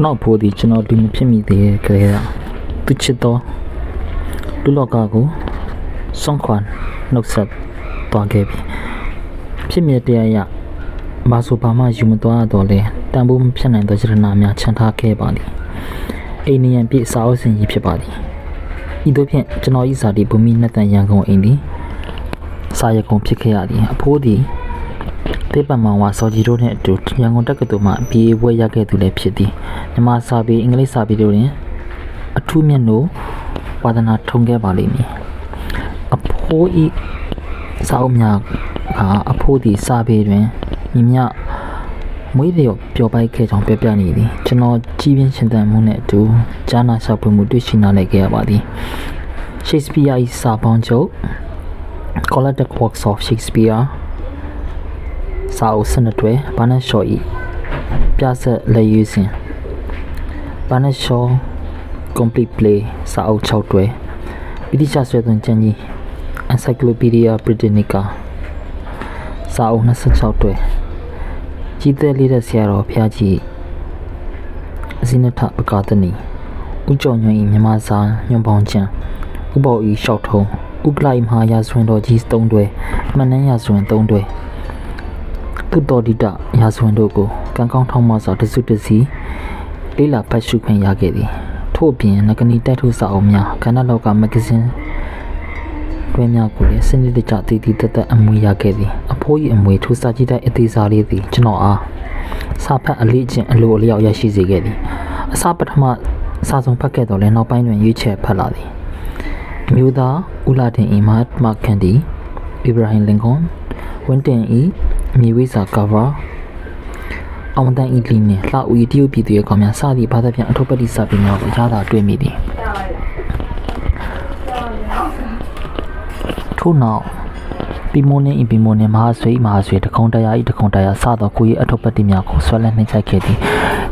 ကျွန်တော်ဖို့ဒီကျွန်တော်ဒီမဖြစ်မိသေးတဲ့ကလေးကသူချစ်တော့လူလောကကိုစွန့်ခွာနှုတ်ဆက်သွားခဲ့ပြီဖြစ်မြဲတရားရမဆိုဘာမှယူမသွားတော့လဲတန်ဖိုးမဖြစ်နိုင်သောယတနာများချန်ထားခဲ့ပါသည်အိန္ဒိယန်ပြည့်စာအုပ်စင်ကြီးဖြစ်ပါသည်ဤသို့ဖြင့်ကျွန်တော်ဤစာတီဘူမိနှစ်တန်ရန်ကုန်အိမ်သည်စာရကုန်ဖြစ်ခဲ့ရသည်အဖိုးသည် တေပမန်ဝါစောကြီးတို့နှင့်အတူရန်ကုန်တက္ကသိုလ်မှ BA ဘွဲ့ရခဲ့သူလည်းဖြစ်သည်မြန်မာစာပေအင်္ဂလိပ်စာပေတို့တွင်အထူးမြတ်လို့ဝါသနာထုံခဲ့ပါလိမ့်မည်အဖိုးဤစာအုပ်များကအဖိုးသည်စာပေတွင်ညီမြမွေးလျော်ပျော်ပိုက်ခဲ့ကြောင်းပြပြနေသည်ကျွန်တော်ကြီးပြင်းရှင်သန်မှုနှင့်အတူဂျာနာဆောက်ပွင့်မှုတွေ့ရှိနားလည်ခဲ့ရပါသည် Shakespeare ၏စာပေါင်းချုပ် Collected Works of Shakespeare စာအုပ်စနစ်တွေဘာနက်ရှော့ဤပြဆက်လက်ရွေးစဉ်ဘာနက်ရှော့ complete play စာအုပ်6တွဲဗြိတိရှဆွဲသွင်းကျမ်းကြီး Encyclopedia Britannica စာအုပ်26တွဲကြီးသက်လေးတဲ့ဆရာတော်ဖျားကြီးအစင်းထပကာတနီဥကြောင့်ညွန်ဤမြမစာညွန်ပေါင်းချံဥပ္ပောဤရှောက်ထုံးဥပလိုက်မဟာရာဇဝင်တော်ကြီး3တွဲမှန်နှန်းရာဇဝင်3တွဲ သူတော်ဒီတရာဇဝင်တို့ကိုကံကောင်းထောင်းမစွာတစုတစည်းလေးလာဖတ်ရှုခွင့်ရခဲ့သည်ထို့အပြင်ငကနီတက်ထုစာအုပ်များကဏ္ဍလောကမဂ္ဂဇင်းတွဲများကိုလည်းစနစ်တကျတည်တည်တသက်အမွေရခဲ့သည်အဖိုး၏အမွေထိုစာကြည့်တဲ့အသေးစားလေးသည်ကျွန်တော်အားစာဖတ်အလေးချင်းအလိုအလျောက်ရရှိစေခဲ့သည်အစပထမစာဆုံးဖတ်ခဲ့တော့လည်းနောက်ပိုင်းတွင်ရွေးချယ်ဖတ်လာသည်အမျိုးသားဦးလာတင်အီမတ်မကန်ဒီအီဘရာဟင်လင်ကွန်ဝင်းတင်အီ မြေဝိစာကာဗာအောင်တန်အီလီနှင့်လှဦးဤတရုတ်ပြည်သူရဲ့ကောင်များစသည့်ဘာသာပြန်အထုပ်ပတိစာပေများကိုရတာတွေ့မိသည်ထို့နောက်ပီမိုနင်းဤပီမိုနင်းမဟာဆွေမဟာဆွေတခုံတရားဤတခုံတရားစသောကို၏အထုပ်ပတိများကိုဆွဲလန်းနှိမ့်ချိုက်ခဲ့သည်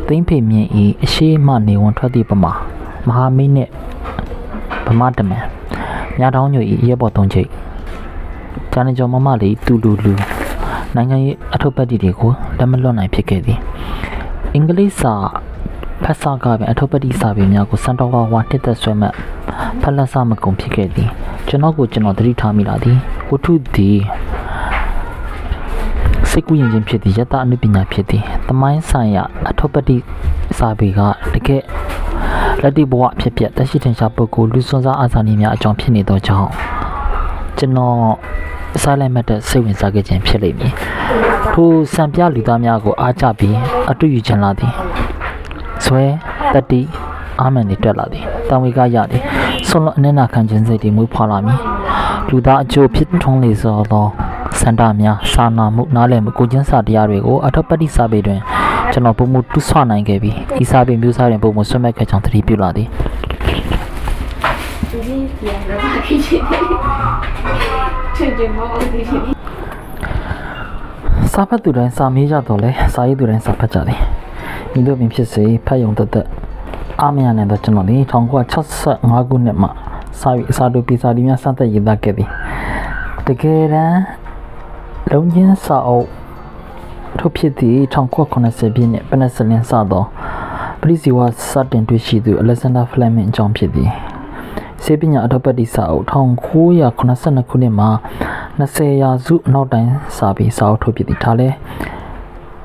သိမ့်ဖေမြင့်ဤအရှိမနေဝန်ထွက်သည့်ပမာမဟာမိတ်နှင့်ဗမာတမန်မြတောင်းညိုဤရဲဘော်သုံးချိတ်ဂျာနေကျော်မမလေးတူလူလူ နိုင်ငံရေးအထုပ်ပတ်တီတွေကိုလက်မလွတ်နိုင်ဖြစ်ခဲ့သည်အင်္ဂလိပ်စာဖတ်စာကပင်အထုပ်ပတ်တီစာပေများကိုစံတော်ဝါဝါတစ်သက်ဆွဲမှတ်ဖတ်လက်စမကုန်ဖြစ်ခဲ့သည်ကျွန်တော်ကိုကျွန်တော်သတိထားမိလာသည်ဝတ္ထုသည်စိတ်ကူးရင်ချင်းဖြစ်သည်ယတအနုပညာဖြစ်သည်သမိုင်းဆိုင်ရာအထုပ်ပတ်တီစာပေကတကယ်လက်တိဘဝဖြစ်ဖြစ်တရှိထင်ရှားပုဂ္ဂိုလ်လူစွန်စားအာဇာနည်များအကြောင်းဖြစ်နေသောကြောင့်ကျွန်တော် စားလိုက်မှတ်တဲ့စိတ်ဝင်စားခဲ့ခြင်းဖြစ်လိမ့်မည်ထိုစံပြလူသားများကိုအားကျပြီးအတူယူခြင်းလာသည်ဇွဲတတိအာမန်တွေတက်လာသည်တံဝေကရသည်ဆွန်လွန်အနည်းနာခံခြင်းစိတ်တွေမွေးဖွားလာမည်လူသားအကျိုးဖြစ်ထွန်းလေသောသောစန္ဒများစာနာမှုနားလည်မှုကိုကျင်းစာတရားတွေကိုအထောက်ပတိစာပေတွင်ကျွန်တော်ပုံမှုတူးဆွနိုင်ခဲ့ပြီးဤစာပေမျိုးစားတွင်ပုံမှုဆွတ်မဲ့ခဲ့ကြောင်းသတိပြုလာသည် ထင်ကျင်မအောင်ဒီစာဖတ်သူတိုင်းစာမေးကြတော့လဲစာရေးသူတိုင်းစာဖတ်ကြတယ်မိတို့ပင်ဖြစ်စေဖတ်ယုံတသက်အမရနဲ့တော့ကျွန်တော်ဒီ1965ခုနှစ်မှာစာရေးအစာတို့ပြည်စာဒီများစတဲ့ရေးသားခဲ့ပြီတကယ်တမ်းလုံးချင်းစာအုပ်ထုတ်ဖြစ်သည့်1980ပြည့်နှစ်ပနက်စလင်စသောပရိစီဝါစတင်တွေ့ရှိသူအလက်ဇန်ဒါဖလက်မင်အကြောင်းဖြစ်သည် စေပညာအထောက်ပံ့တိစာအုပ်1982ခုနှစ်မှာ20ရာစုအနောက်တိုင်းစာပေစာအုပ်ထုတ်ဖြစ်သည်ဒါလည်း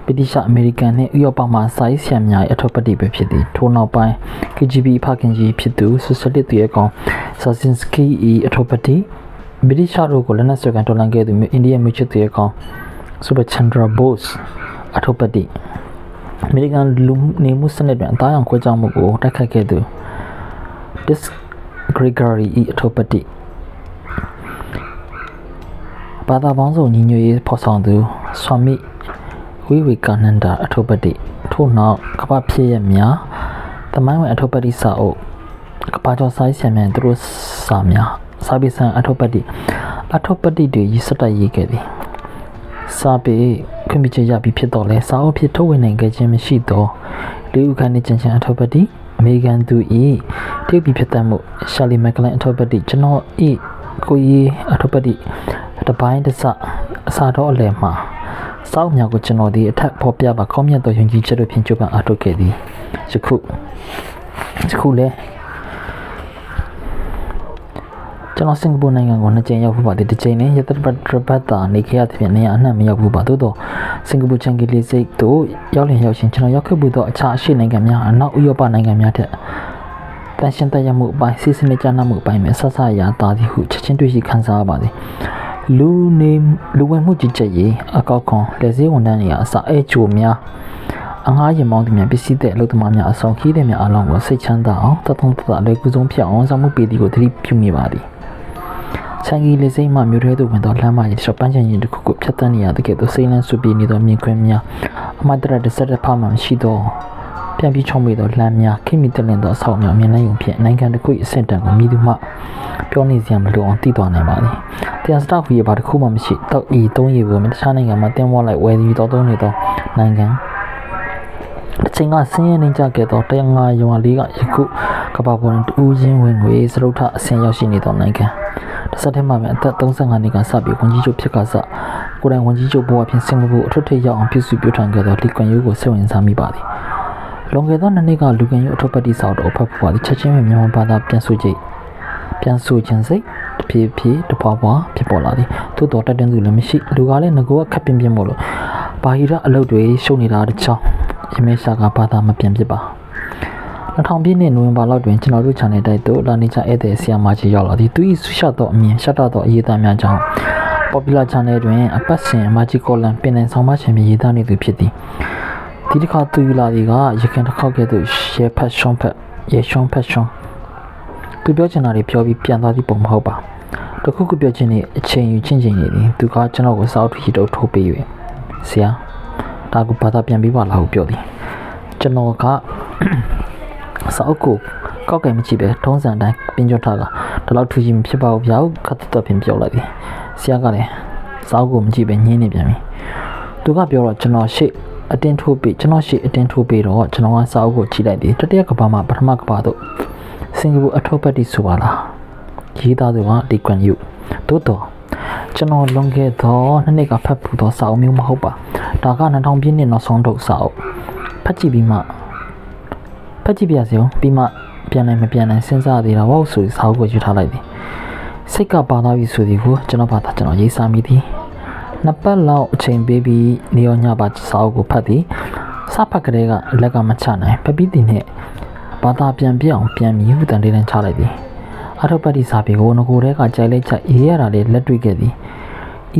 ဗြိတိရှအမေရိကန်နှင့်ဥရောပမှစာရေးဆရာများ၏အထောက်ပံ့တိပဲဖြစ်သည်ထို့နောက်ပိုင်း KGB ဖခင်ကြီးဖြစ်သူဆိုရှယ်လစ်သူရဲ့ကောင်ဆာစင်စကီ၏အထောက်ပံ့တိဗြိတိရှတို့ကိုလက်နက်ဆွဲကန်တော်လှန်ခဲ့သူမျိုးအိန္ဒိယမျိုးချစ်သူရဲ့ကောင်ဆူဘာချန်ဒရာဘို့စ်အထောက်ပံ့တိအမေရိကန်လူနေမှုစနစ်တွင်အသားအရောင်ခွဲခြားမှုကိုတိုက်ခတ်ခဲ့သူ Dis Gregory ၏အထောက်ပံ့တိဘာသာပေါင်းစုံညီညွတ်ရေးဖော်ဆောင်သူဆွာမိဝိဝေကနန္ဒာအထောက်ပံ့တိထို့နောက်ကပ္ပဖြစ်ရများတမိုင်းဝင်အထောက်ပံ့တိစာအုပ်ကပ္ပကျော်စာရေးဆရာများသူတို့စာများစာပေဆန်အထောက်ပံ့တိအထောက်ပံ့တိတွေရေးစတက်ရေးခဲ့သည်စာပေခွင့်ပြုချက်ရပြီးဖြစ်တော့လဲစာအုပ်ဖြစ်ထုတ်ဝေနိုင်ခဲ့ခြင်းမရှိတော့လေးဥခန်းနေချင်ချင်အထောက်ပံ့တိ အမေရိကန်သူဤတရုတ်ပြည်ဖြစ်တတ်မှုရှာလီမက်ကလန်အထောက်ပံ့တိကျွန်တော်ဤကိုကြီးအထောက်ပံ့တိတပိုင်းတစ်စအစာတော့အလယ်မှာစောက်မြောက်ကိုကျွန်တော်ဒီအထက်ဖော်ပြပါကောင်းမြတ်သောယုံကြည်ချက်တို့ဖြင့်ကြိုးပမ်းအားထုတ်ခဲ့သည်ယခုယခုလဲ ကျွန်တော်စင်ကာပူနိုင်ငံကိုနှစ်ကြိမ်ရောက်ဖို့ပါတယ်တစ်ကြိမ်နဲ့ရသက်ပတ်ရပတ်တာနေခဲ့ရတဲ့ပြင်နေရအနှံ့မရောက်ဘူးပါသို့တော့စင်ကာပူချန်ကီလီစိတ်တို့ရောက်လင်ရောက်ရှင်ကျွန်တော်ရောက်ခဲ့ဘူးတော့အခြားအရှေ့နိုင်ငံများအနောက်ဥရောပနိုင်ငံများထက်တန်ရှင်တက်ရမှုအပိုင်းစီစနစ်ကျနာမှုအပိုင်းမှာဆက်ဆရာတာသည်ဟုချက်ချင်းတွေ့ရှိခံစားရပါသည်လူနေလူဝင်မှုကြီးကြပ်ရေးအကောက်ခွန်လက်စည်းဝန်ထမ်းတွေအစအဲချိုများအငှားရင်မောင်းသူများပစ္စည်းတဲ့အလုပ်သမားများအဆောင်ခီးတဲ့များအလုံးကိုစိတ်ချမ်းသာအောင်တထုံးတအလွယ်ကူဆုံးဖြစ်အောင်ဆောင်မှုပေးသည်ကိုသတိပြုမိပါသည် ချန်ဂီလေးစိမ့်မှမြို့ထဲသို့ဝင်သောလမ်းမကြီးရှော့ပန်းချန်ရင်တစ်ခုခုဖြတ်တန်းနေရတဲ့ကဲ့သို့စိမ့်လန်းဆွပြေနေသောမြင်ကွင်းများအမတ်တရတစ်ဆက်တစ်ဖမှမရှိသောပြန်ပြီးချုံမိသောလမ်းများခိမိတက်လင်သောအဆောက်အများမြင်နိုင်ုံဖြင့်နိုင်ငံတစ်ခု၏အဆင့်တန်းကိုမြည်သူမှပြောနေစရာမလိုအောင်တည်သွားနိုင်ပါသည်တရားစတောက်ဖီရပါတစ်ခုမှမရှိတောက်ဤသုံးရည်ကိုမတခြားနိုင်ငံမှာတင်ဝလိုက်ဝယ်ယူတော်သုံးနေသောနိုင်ငံ အချိန်ကဆင်းရဲနေကြခဲ့သောတရားငါယုံလေးကယခုကပ္ပပေါ်တွင်တူးချင်းဝင်ငွေစရုထအဆင့်ရောက်ရှိနေသောနိုင်ငံတစ်ဆက်တည်းမှာပဲအသက်35နှစ်ကစပြီးဝန်ကြီးချုပ်ဖြစ်ကစားကိုယ်တိုင်ဝန်ကြီးချုပ်ဘဝဖြင့်စင်ကာပူအထွတ်ထိပ်ရောက်အောင်ပြုစုပြောင်းထောင်ခဲ့သောလီကွန်ယူကိုစိတ်ဝင်စားမိပါသည်လွန်ခဲ့သောနှစ်နှစ်ကလူကန်ယူအထွတ်ပတ်တိဆောက်တော့ဖတ်ဖို့ပါသည်ချက်ချင်းပဲမြန်မာဘာသာပြန်ဆိုကြည့်ပြန်ဆိုခြင်းစိတ်တဖြည်းဖြည်းတပွားပွားဖြစ်ပေါ်လာသည်သို့တော်တက်တဲ့သူလည်းမရှိလူကလည်းငကိုကခက်ပြင်းပြင်းမို့လို့ ဘာဟီရအလုပ်တွေရှုပ်နေတာတချောင်းရမေရှာကဘာသာမပြန်ဖြစ်ပါ2000ပြည့်နှစ်နိုဝင်ဘာလတွင်ကျွန်တော်တို့ channel တိုက်သို့လာနေချဧည့်သည်ဆီယာမာကြီးရောက်လာသည်သူ၏ဆူရှတော့အမြင်ရှက်တော့သောအရေးသားများကြောင့် popular channel တွင်အပတ်စဉ်မာဂျီကောလန်ပင်နိုင်ဆောင်မခြင်းမြေရေးသားနေသူဖြစ်သည်ဒီတစ်ခါသူယူလာသည်ကရခင်တစ်ခေါက်ကဲ့သို့ရဲဖတ်ရှွန်ဖတ်ရဲရှွန်ဖတ်ရှွန်သူပြောချင်တာတွေပြောပြီးပြန်သွားသည့်ပုံမဟုတ်ပါတခုခုပြောချင်တဲ့အချိန်ယူချင်းချင်းနေသည်သူကကျွန်တော်ကိုစောက်ထီတော့ထိုးပေး၍ ဆရာဒါကဘာသာပြန်ပြီးပါလားဟုပြောသည်ကျွန်တော်ကစောက်ကိုကောက်ကင်မကြည့်ပဲထုံးစံတိုင်းပင်ကြထားကဒီလောက်ထူကြီးမဖြစ်ပါဘူးဗျာခတ်တက်ပင်ပြောလိုက်သည်ဆရာကလည်းစောက်ကိုမကြည့်ပဲညင်းနေပြန်ပြီသူကပြောတော့ကျွန်တော်ရှေ့အတင်းထိုးပြီးကျွန်တော်ရှေ့အတင်းထိုးပြီးတော့ကျွန်တော်ကစောက်ကိုကြည့်လိုက်သည်တတိယကဘာမှာပထမကဘာတော့စင်ကာပူအထောက်ပတ်တိဆိုပါလားရေးသားသူကလီကွန်ယူတိုးတော့ ကျွန်တော်လွန်ခဲ့သောနှစ်နှစ်ကဖတ်ဖူးသောစာအုပ်မျိုးမဟုတ်ပါဒါက2000ပြည့်နှစ်နောက်ဆုံးထုတ်စာအုပ်ဖတ်ကြည့်ပြီးမှဖတ်ကြည့်ပြစေဦးပြီးမှပြန်နိုင်မပြန်နိုင်စဉ်းစားသေးတာဝေါ့ဆိုစာအုပ်ကိုယူထားလိုက်သည်စိတ်ကပါသွားပြီဆိုသည်ကိုကျွန်တော်ဘာသာကျွန်တော်ရေးစားမိသည်နှစ်ပတ်လောက်အချိန်ပေးပြီးနေရောညပါစာအုပ်ကိုဖတ်သည်စဖတ်ကလေးကလက်ကမချနိုင်ပပီးတင်နဲ့ဘာသာပြန်ပြအောင်ပြန်မြည်ဟုတန်လေးတန်းချလိုက်သည် အထောက်ပတ်တိစာပေကိုငကိုတဲကကြိုက်လိုက်ချက်ရေးရတာလေးလက်တွေ့ခဲ့သည်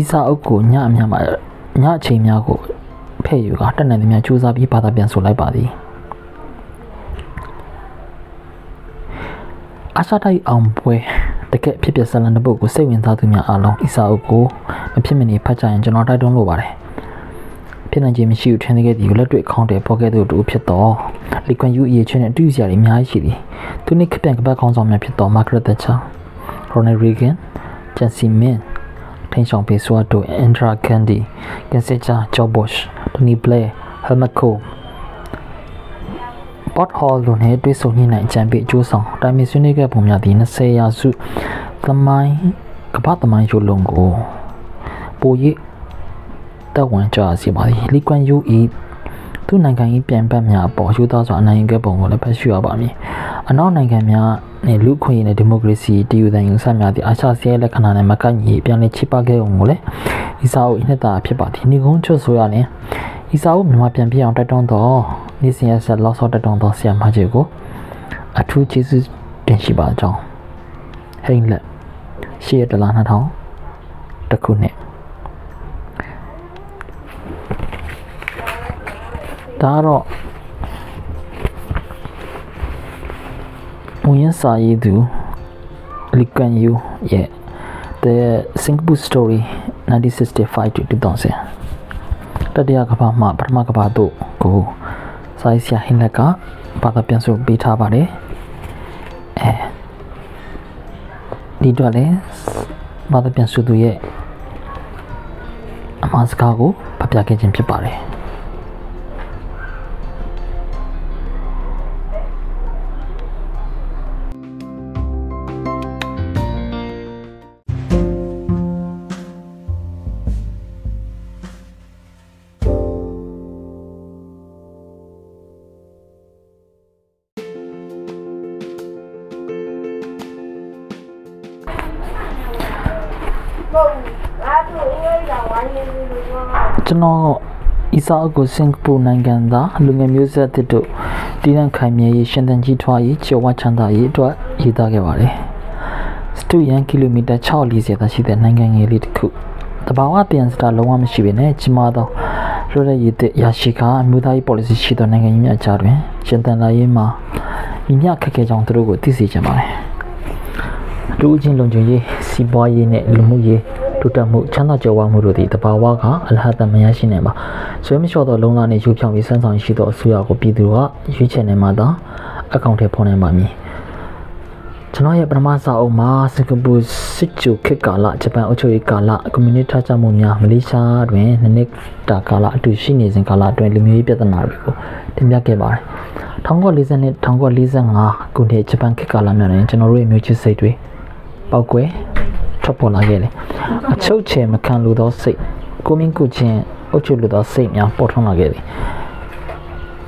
ဤစာအုပ်ကိုညအများမှာညအချိန်များကိုဖဲ့ယူကတက်နိုင်သမျှစူးစမ်းပြီးဘာသာပြန်ဆိုလိုက်ပါသည်အရှာတိုင်းအောင်ပွဲတကယ်ဖြစ်ဖြစ်ဇလန်တဲ့ပုတ်ကိုစိတ်ဝင်စားသူများအားလုံးဤစာအုပ်ကိုမဖြစ်မနေဖတ်ကြရင်ကျွန်တော်တိုက်တွန်းလိုပါတယ် ဖြစ်နိုင်ခြင်းမရှိဘူးထင်သေးတဲ့ဒီကိုလက်တွေ့ခေါင်းတယ်ပေါ်ခဲ့သူတူဖြစ်တော့လီကွန်ယူအရေးချင်းနဲ့အတူစရာတွေအများကြီးရှိသည်သူနှစ်ခပြန်ကပတ်ခေါင်းဆောင်များဖြစ်တော့မာဂရက်သက်ချာရိုနယ်ရီဂန်ဂျန်စီမင်ထင်းဆောင်ပေဆွာဒိုအန်ဒရာကန်ဒီကန်ဆက်ချာဂျော့ဘော့ရှ်တိုနီဘလဲဟယ်မက်ကိုပေါ့ဟော်လိုနဲ့တွေ့ဆုံညှိနှိုင်းအကြံပေးအကျိုးဆောင်တိုင်မီဆွေးနွေးခဲ့ပုံများသည့်20ရာစုသမိုင်းကပတ်သမိုင်းရုပ်လုံးကိုပိုရိ တက်ဝင်ကြစီပါသည်လီကွန်ယူဤသူ့နိုင်ငံ၏ပြန်ပတ်များအပေါ်ယူသားစွာအနိုင်ခဲ့ပုံကိုလည်းဖတ်ရှုရပါမည်အနောက်နိုင်ငံများနဲ့လူခွင့်ရေးနဲ့ဒီမိုကရေစီတည်ယူတဲ့ယူဆများသည့်အာရှစီးရဲ့လက္ခဏာနဲ့မကန့်ညီပြန်လည်ချိပခဲ့ပုံကိုလည်းဤစာအုပ်အနှစ်သာဖြစ်ပါသည်ညီကုန်းချွတ်ဆိုရရင်ဤစာအုပ်မြန်မာပြန်ပြအောင်တိုက်တွန်းတော့နေစဉ်ရဆက်လောက်ဆော့တိုက်တွန်းတော့ဆရာမကြီးကိုအထူးကျေးဇူးတင်ရှိပါကြောင်းဟိန်လက်ရှေ့ရတလား2000တခုနှစ် ဒါတော့ဝင်ရစာရေးသူလီကန်ယူရဲ့ the Singapore story 1965 to 2000တတိယကမ္ဘာမှာပထမကမ္ဘာတို့ကိုစာရေးဆရာဟင်လက်ကဘာသာပြန်ဆိုပေးထားပါတယ်အဲဒီတော့လေဘာသာပြန်ဆိုသူရဲ့အမှားစကားကိုဖတ်ပြခဲ့ခြင်းဖြစ်ပါတယ် ကျွန်တော်အီစာအုပ်ကိုစင်ကာပူနိုင်ငံသားလူငယ်မျိုးဆက်တစ်တို့တည်တံ့ခိုင်မြဲရေးရှင်သန်ကြီးထွားရေးကျော်ဝချမ်းသာရေးအတွက်ရေးသားခဲ့ပါတယ်။စတူယန်ကီလိုမီတာ640သာရှိတဲ့နိုင်ငံငယ်လေးတစ်ခုတဘာဝပြန်စတာလုံးဝမရှိပေနဲ့ကြီးမားသောလွတ်လပ်ရေးတဲ့ရရှိကအမျိုးသားရေး policy ရှိသောနိုင်ငံကြီးများကြားတွင်ရှင်သန်လာရေးမှာညီမျှခက်ခဲကြောင်းသူတို့ကိုသိစေချင်ပါတယ်။လူအချင်းလုံခြုံရေးစီးပွားရေးနဲ့လူမှုရေး တိုးတက်မှုချမ်းသာကြွယ်ဝမှုတို့သည်တဘာဝကအလဟတ်တမရရှိနေပါဆွေးမလျှော့သောလုံလနှင့်ယူဖြောင်းပြီးစမ်းဆောင်ရှိသောအစိုးရကိုပြည်သူကရွေးချယ်နေမှသာအကောင့်ထဲဖော်နိုင်ပါမည်ကျွန်တော်ရဲ့ပထမစာအုပ်မှာစင်ကာပူစစ်ကျူခေတ်ကာလဂျပန်အုပ်ချုပ်ရေးကာလကွန်မြူနတီထကြမှုများမလေးရှားတွင်နှစ်နှစ်တာကာလအတူရှိနေစဉ်ကာလအတွင်းလူမျိုးရေးပြဿနာတွေကိုတင်ပြခဲ့ပါတယ်1940နဲ့1945ခုနှစ်ဂျပန်ခေတ်ကာလများတွင်ကျွန်တော်တို့ရဲ့မျိုးချစ်စိတ်တွေပောက်ကွဲ ထွက်ပေါ်လာခဲ့တယ်အချုပ်ချယ်မခံလိုသောစိတ်ကိုမင်းကုချင်းအုပ်ချုပ်လိုသောစိတ်များပေါ်ထွန်းလာခဲ့သည်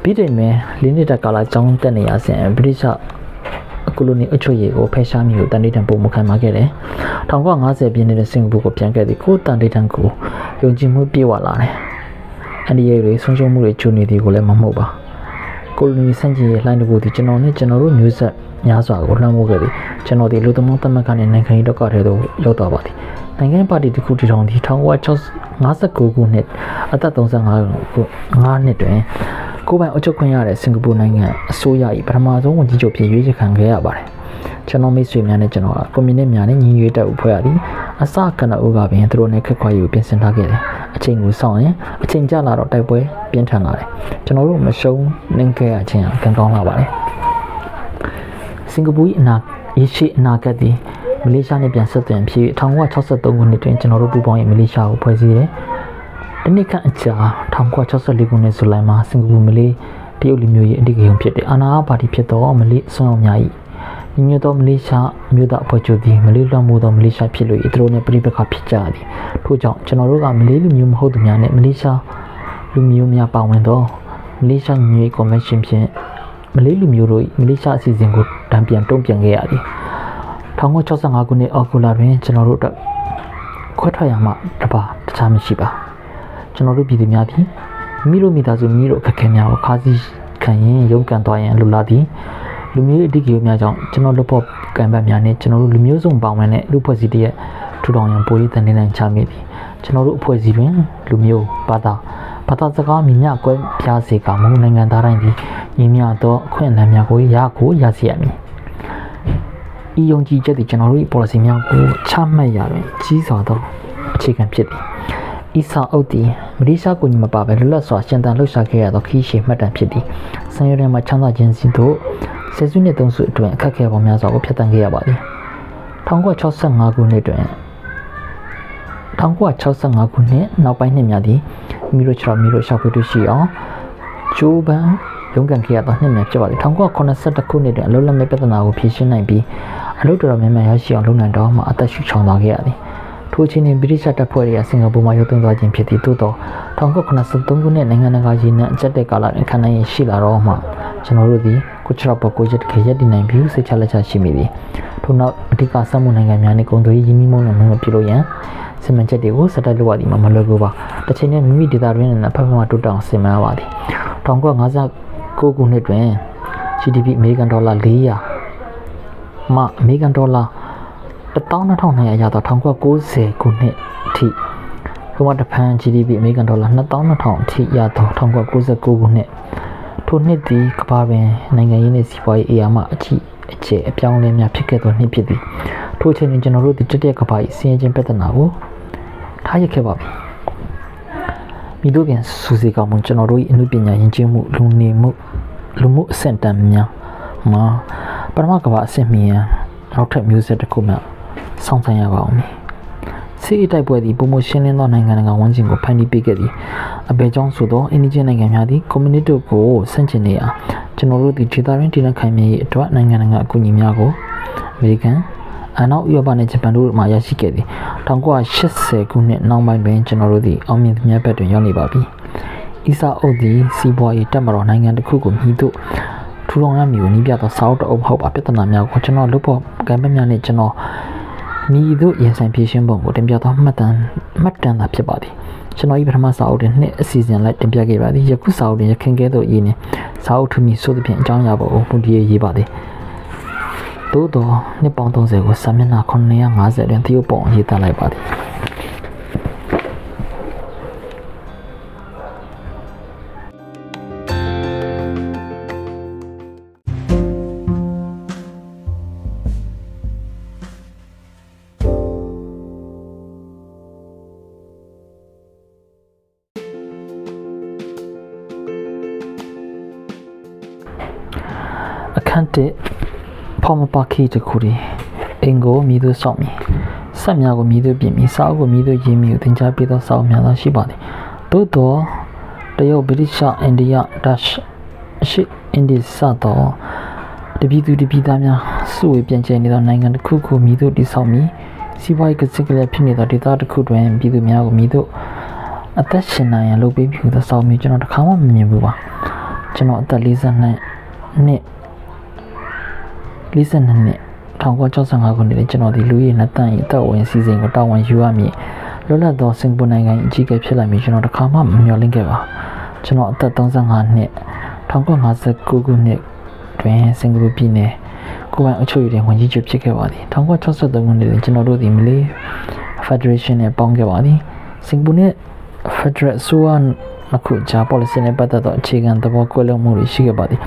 ပြီးတယ်မယ်လေးနှစ်တာကာလကျောင်းတက်နေရစဉ်ဗြိတိရှအကူလိုနီအချွေရီကိုဖယ်ရှားမျိုးတန်တေးတံပုံမခံပါခဲ့တယ်။1950ပြည့်နှစ်တဲ့စင်ကာပူကိုပြန်ခဲ့သည်ကိုတန်တေးတံကိုယုံကြည်မှုပြည့်ဝလာတယ်။အန်ဒီရဲတွေဆုံးရှုံးမှုတွေကျူနေသည်ကိုလည်းမဟုတ်ပါ။ကိုလိုနီစန့်ကျင်ရေးလှိုင်းတကူသည်ကျွန်တော်နဲ့ကျွန်တော်တို့မျိုးဆက် များစွာကိုလှမ်းမိုးခဲ့သည်။ကျွန်တော်ဒီလူသမောသမက်ကနေနိုင်ငံရေးတော့ကထဲသို့ရောက်သွားပါသည်။နိုင်ငံပါတီတစ်ခုတည်ထောင်သည့်1959ခုနှစ်အသက်35ခု9နှစ်တွင်ကိုယ်ပိုင်အုပ်ချုပ်ခွင့်ရတဲ့စင်ကာပူနိုင်ငံအစိုးရ၏ပထမဆုံးဝန်ကြီးချုပ်ဖြစ်ရွေးချယ်ခံခဲ့ရပါတယ်။ကျွန်တော်မိတ်ဆွေများနဲ့ကျွန်တော်ကကွန်မြူနစ်များနဲ့ညီညွတ်တဲ့အဖွဲ့အသည်အစကနအုပ်ကပင်သူတို့နဲ့ခက်ခွာရေးကိုပြင်ဆင်ထားခဲ့တယ်။အချိန်ကိုစောင့်ရင်အချိန်ကြာလာတော့တိုက်ပွဲပြင်းထန်လာတယ်။ကျွန်တော်တို့မရှုံးနှင်းခဲ့ရခြင်းကကံကောင်းလာပါတယ်။ စင်ကာပူ၏အနာရရှိအနာဂတ်သည်မလေးရှားနဲ့ပြန်ဆက်သွယ်ဖြစ်1963ခုနှစ်တွင်ကျွန်တော်တို့ပူးပေါင်းရေးမလေးရှားကိုဖွဲ့စည်းတယ်။တနစ်ခန့်အကြာ1964ခုနှစ်ဇူလိုင်မှာစင်ကာပူမလေးတရုတ်လူမျိုးရေးအဓိကရုဏ်းဖြစ်တဲ့အာနာပါတီဖြစ်သောမလေးအစွမ်းအောင်များ၏ညီညွတ်သောမလေးရှားမြို့သားအဖွဲ့ချုပ်သည်မလေးလွှမ်းမိုးသောမလေးရှားဖြစ်လို့သူတို့နဲ့ပြည်ပခါဖြစ်ကြသည်ထို့ကြောင့်ကျွန်တော်တို့ကမလေးလူမျိုးမဟုတ်သူများနဲ့မလေးရှားလူမျိုးများပါဝင်သောမလေးရှားညီညွတ်ရေးကွန်ဗင်းရှင်းဖြင့် မလေးလူမျိုးတို့မလေးရှားအစီအစဉ်ကိုတံပြန်တုံ့ပြန်ခဲ့ရသည်1965ခုနှစ်အောက်တိုဘာတွင်ကျွန်တော်တို့အတွက်ခွဲထွက်ရမှတပါတခြားမရှိပါကျွန်တော်တို့ပြည်သူများသည်မိတို့မိသားစုမိတို့အခက်အခဲများကိုခါးစည်းခံရင်ရုန်းကန်သွားရန်လိုလားသည်လူမျိုးအဓိကရုဏ်းများကြောင့်ကျွန်တော်တို့ဖို့ကံပတ်များနဲ့ကျွန်တော်တို့လူမျိုးစုံပေါင်းဝင်တဲ့လူဖွဲ့စည်းတည်းထူထောင်ရန်ပိုလေးတန်နေနိုင်ချမိသည်ကျွန်တော်တို့အဖွဲ့အစည်းတွင်လူမျိုးဘာသာ ဘာသာစကားမြင်မြကွဲပြားစေကမုံနိုင်ငံသားတိုင်းသည်ညီမျှသောအခွင့်အလမ်းများကိုရကိုရစေရမည်ဤယုံကြည်ချက်သည်ကျွန်တော်တို့၏ policy များကိုချမှတ်ရတွင်ကြီးစွာသောအခြေခံဖြစ်သည်ဤစာအုပ်သည်မလေးရှားကိုညီမပါပဲလွတ်လပ်စွာရှင်သန်လှုပ်ရှားခဲ့ရသောခီးရှည်မှတ်တမ်းဖြစ်သည်ဆံရတဲ့မှာချမ်းသာခြင်းစီတို့ဆယ်စုနှစ်သုံးစုအတွင်းအခက်အခဲပေါင်းများစွာကိုဖျက်ဆီးခဲ့ရပါသည်1965ခုနှစ်တွင်1965ခုနှစ်နောက်ပိုင်းနှစ်များသည် မိတို့ချော်မိတို့ရှောက်ဖွေးတွေ့ရှိအောင်ဂျိုးဘန်ရုန်းကန်ခဲ့ရသောနှစ်များဖြစ်ပါသည်1982ခုနှစ်တွင်အလုံးလက်မဲ့ပြဿနာကိုဖြေရှင်းနိုင်ပြီးအလုပ်တော်တော်များများရရှိအောင်လုပ်နိုင်တော့မှအသက်ရှူချောင်သွားခဲ့ရသည်ထိုအချိန်တွင်ဗြိတိရှတပ်ဖွဲ့တွေကစင်ကာပူမှာရုပ်သိမ်းသွားခြင်းဖြစ်သည်သို့သော1983ခုနှစ်နိုင်ငံတကာရင်းနှံအကျက်တဲ့ကာလတွင်ခံနိုင်ရရှိလာတော့မှကျွန်တော်တို့သည်ကိုချရပကိုရက်တခေရက်တည်နိုင်ပြီးစိတ်ချလက်ချရှိမိသည်ထို့နောက်အဓိကစက်မှုနိုင်ငံများနှင့်ကုန်သွယ်ရေးရင်းနှီးမှုနဲ့မပြုလုပ်ရန် စီမံချက်တွေကိုစတိုက်လုပ်ရသည်မှာမလွယ်ကူပါတစ်ချိန်နဲ့မိမိဒေတာတွင်နဲ့ဖက်ဖက်မှတိုးတောင်စီမံရပါသည်1959ခုနှစ်တွင် GDP အမေရိကန်ဒေါ်လာ400မှအမေရိကန်ဒေါ်လာ12200ရသော1990ခုနှစ်အထိကမ္ဘာတဖန် GDP အမေရိကန်ဒေါ်လာ2200အထိရသော1999ခုနှစ်ထိုနှစ်သည်ကမ္ဘာပင်နိုင်ငံရေးနှင့်စီးပွားရေးအရာမှအကြီးအကျယ်အပြောင်းအလဲများဖြစ်ခဲ့သောနှစ်ဖြစ်သည် ထိုအချိန်တွင်ကျွန်တော်တို့ဒီတတိယကမ္ဘာ၏စီးရင်ချင်းပြဿနာကိုထားရခဲ့ပါပြီမိတို့ပြန်စူစီကောင်မှုကျွန်တော်တို့၏အမှုပညာယဉ်ကျေးမှုလူနေမှုလူမှုအဆင့်တန်းများမှာပထမကမ္ဘာအဆင့်မီရန်နောက်ထပ်မျိုးဆက်တစ်ခုမှစောင့်ဆိုင်ရပါအောင်။စစ်အတိုက်ပွဲသည်ပုံမရှင်းလင်းသောနိုင်ငံကဝန်ကျင်ကိုဖန်တီးပေးခဲ့သည်။အဘယ်ကြောင့်ဆိုသောအင်းဒီဂျင်နိုင်ငံများသည်ကွန်မြူနတီကိုဆန့်ကျင်နေရာကျွန်တော်တို့ဒီဒေသတွင်းတည်နှံ့ခိုင်မြဲရေးအတွက်နိုင်ငံကအကူအညီများကိုအမေရိကန် အနောက်ဥရောပနဲ့ဂျပန်တို့မှရရှိခဲ့သည်1980ခုနှစ်နောက်ပိုင်းတွင်ကျွန်တော်တို့သည်အောင်မြင်သမျှဘက်တွင်ရောက်နေပါပြီ။အီစာအုပ်သည်စီးပွားရေးတက်မတော်နိုင်ငံတစ်ခုကိုမြည်သို့ထူထောင်ရမည်ကိုနှီးပြသောစာအုပ်တအုပ်ဟုတ်ပါပြဿနာများကိုကျွန်တော်လုပ်ဖို့ကံပန်းများနဲ့ကျွန်တော်မိတို့ရင်ဆိုင်ဖြည့်ရှင်းပုံကိုတင်ပြသောမှတ်တမ်းမှတ်တမ်းသာဖြစ်ပါသည်ကျွန်တော်ဤပထမစာအုပ်တွင်နှစ်အစီအစဉ်လိုက်တင်ပြခဲ့ပါသည်ယခုစာအုပ်တွင်ရခင်ကဲသို့အရေးနှင့်စာအုပ်ထူမီဆိုသဖြင့်အကြောင်းအရာပေါ်ကိုပုံတည်ရေးပါသည် သို့တော့နှစ်ပေါင်း30ကိုစာမျက်နှာ950တွင်သရုပ်ပုံရေးသားလိုက်ပါသည်အခန့်1 ဖောက်မပခိတခုတွေအင်ကိုမြည်သူဆောင်မည်ဆက်များကိုမြည်သူပြင်မည်စာအုပ်ကိုမြည်သူရေးမည်ကိုသင်ကြားပေးသောစာအုပ်များသောရှိပါသည်သို့သောတရုတ်ဗြိတိရှအိန္ဒိယဒတ်ရှိအင်ဒီစသောတပြည်သူတပြည်သားများစုဝေးပြန်ကျဲနေသောနိုင်ငံတစ်ခုခုမြည်သူတည်ဆောက်မည်စီးပွားရေးကစစ်ကလေးဖြစ်နေသောဒေသတစ်ခုတွင်ပြည်သူများကိုမြည်သူအသက်ရှင်နိုင်ရန်လုပ်ပေးပြီးသောဆောင်မျိုးကျွန်တော်တစ်ခါမှမမြင်ဘူးပါကျွန်တော်အသက်42နှစ် 42နှစ်1965ခုနှစ်တွင်ကျွန်တော်ဒီလူရည်နှစ်တန်း၏အသက်ဝင်စီစဉ်ကိုတာဝန်ယူရမည်လွတ်လပ်သောစင်ကာပူနိုင်ငံ၏အကြီးအကဲဖြစ်လာမည်ကျွန်တော်တခါမှမမျှော်လင့်ခဲ့ပါကျွန်တော်အသက်35နှစ်1959ခုနှစ်တွင်စင်ကာပူပြည်နယ်ကိုယ်ပိုင်အုပ်ချုပ်ရေးတွင်ဝန်ကြီးချုပ်ဖြစ်ခဲ့ပါသည်1963ခုနှစ်တွင်ကျွန်တော်တို့သည်မလေး Federation နဲ့ပေါင်းခဲ့ပါသည်စင်ကာပူနှင့် Federal အစိုးရ နှစ်ခုကြား policy နဲ့ပတ်သက်သောအခြေခံသဘောကွဲလွဲမှုတွေရှိခဲ့ပါသည်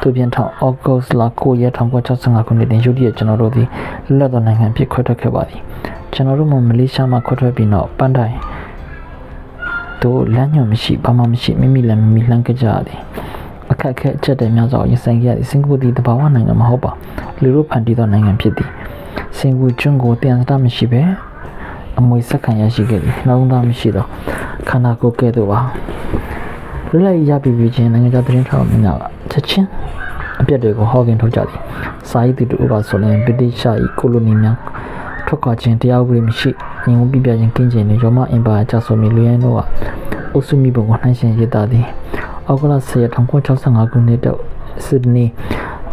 သူပြန်ထောင် August လ9ရက်1965ခုနှစ်တွင်ရုတ်တရက်ကျွန်တော်တို့သည်လွတ်လပ်သောနိုင်ငံဖြစ်ခွဲထွက်ခဲ့ပါသည်ကျွန်တော်တို့မှမလေးရှားမှခွဲထွက်ပြီးနောက်ပန်းတိုင်တို့လမ်းညွှန်မရှိဘာမှမရှိမိမိလည်းမိမိလှမ်းကြကြသည်အခက်အခဲအချက်တွေများစွာရင်ဆိုင်ခဲ့ရသည်စင်ကာပူသည်တဘာဝနိုင်ငံမဟုတ်ပါလူတို့ဖန်တီးသောနိုင်ငံဖြစ်သည်စင်ကာပူကျွန်းကိုတန်စတာမရှိပဲ အမွေဆက်ခံရရှိခဲ့သည်နှလုံးသားမရှိသောခန္ဓာကိုယ်ကဲ့သို့ပါလွတ်လပ်ရေးရပြီပြီချင်းနိုင်ငံခြားသတင်းထောက်များကချက်ချင်းအပြက်တွေကိုဟောကင်ထုတ်ကြသည်စာရေးသူတို့ကဆိုရင်ဗြိတိရှား၏ကိုလိုနီများထွက်ခွာခြင်းတရားဥပဒေမရှိညီုံပြပြခြင်းကင်းကျင်နေရောမအင်ပါကြာဆိုမီလူရန်တို့ကအုပ်စုမိဘကိုနှိုင်းရှင်ရေးသားသည်အောက်ကလ10ရက်1965ခုနှစ်တော့ဆစ်ဒနီ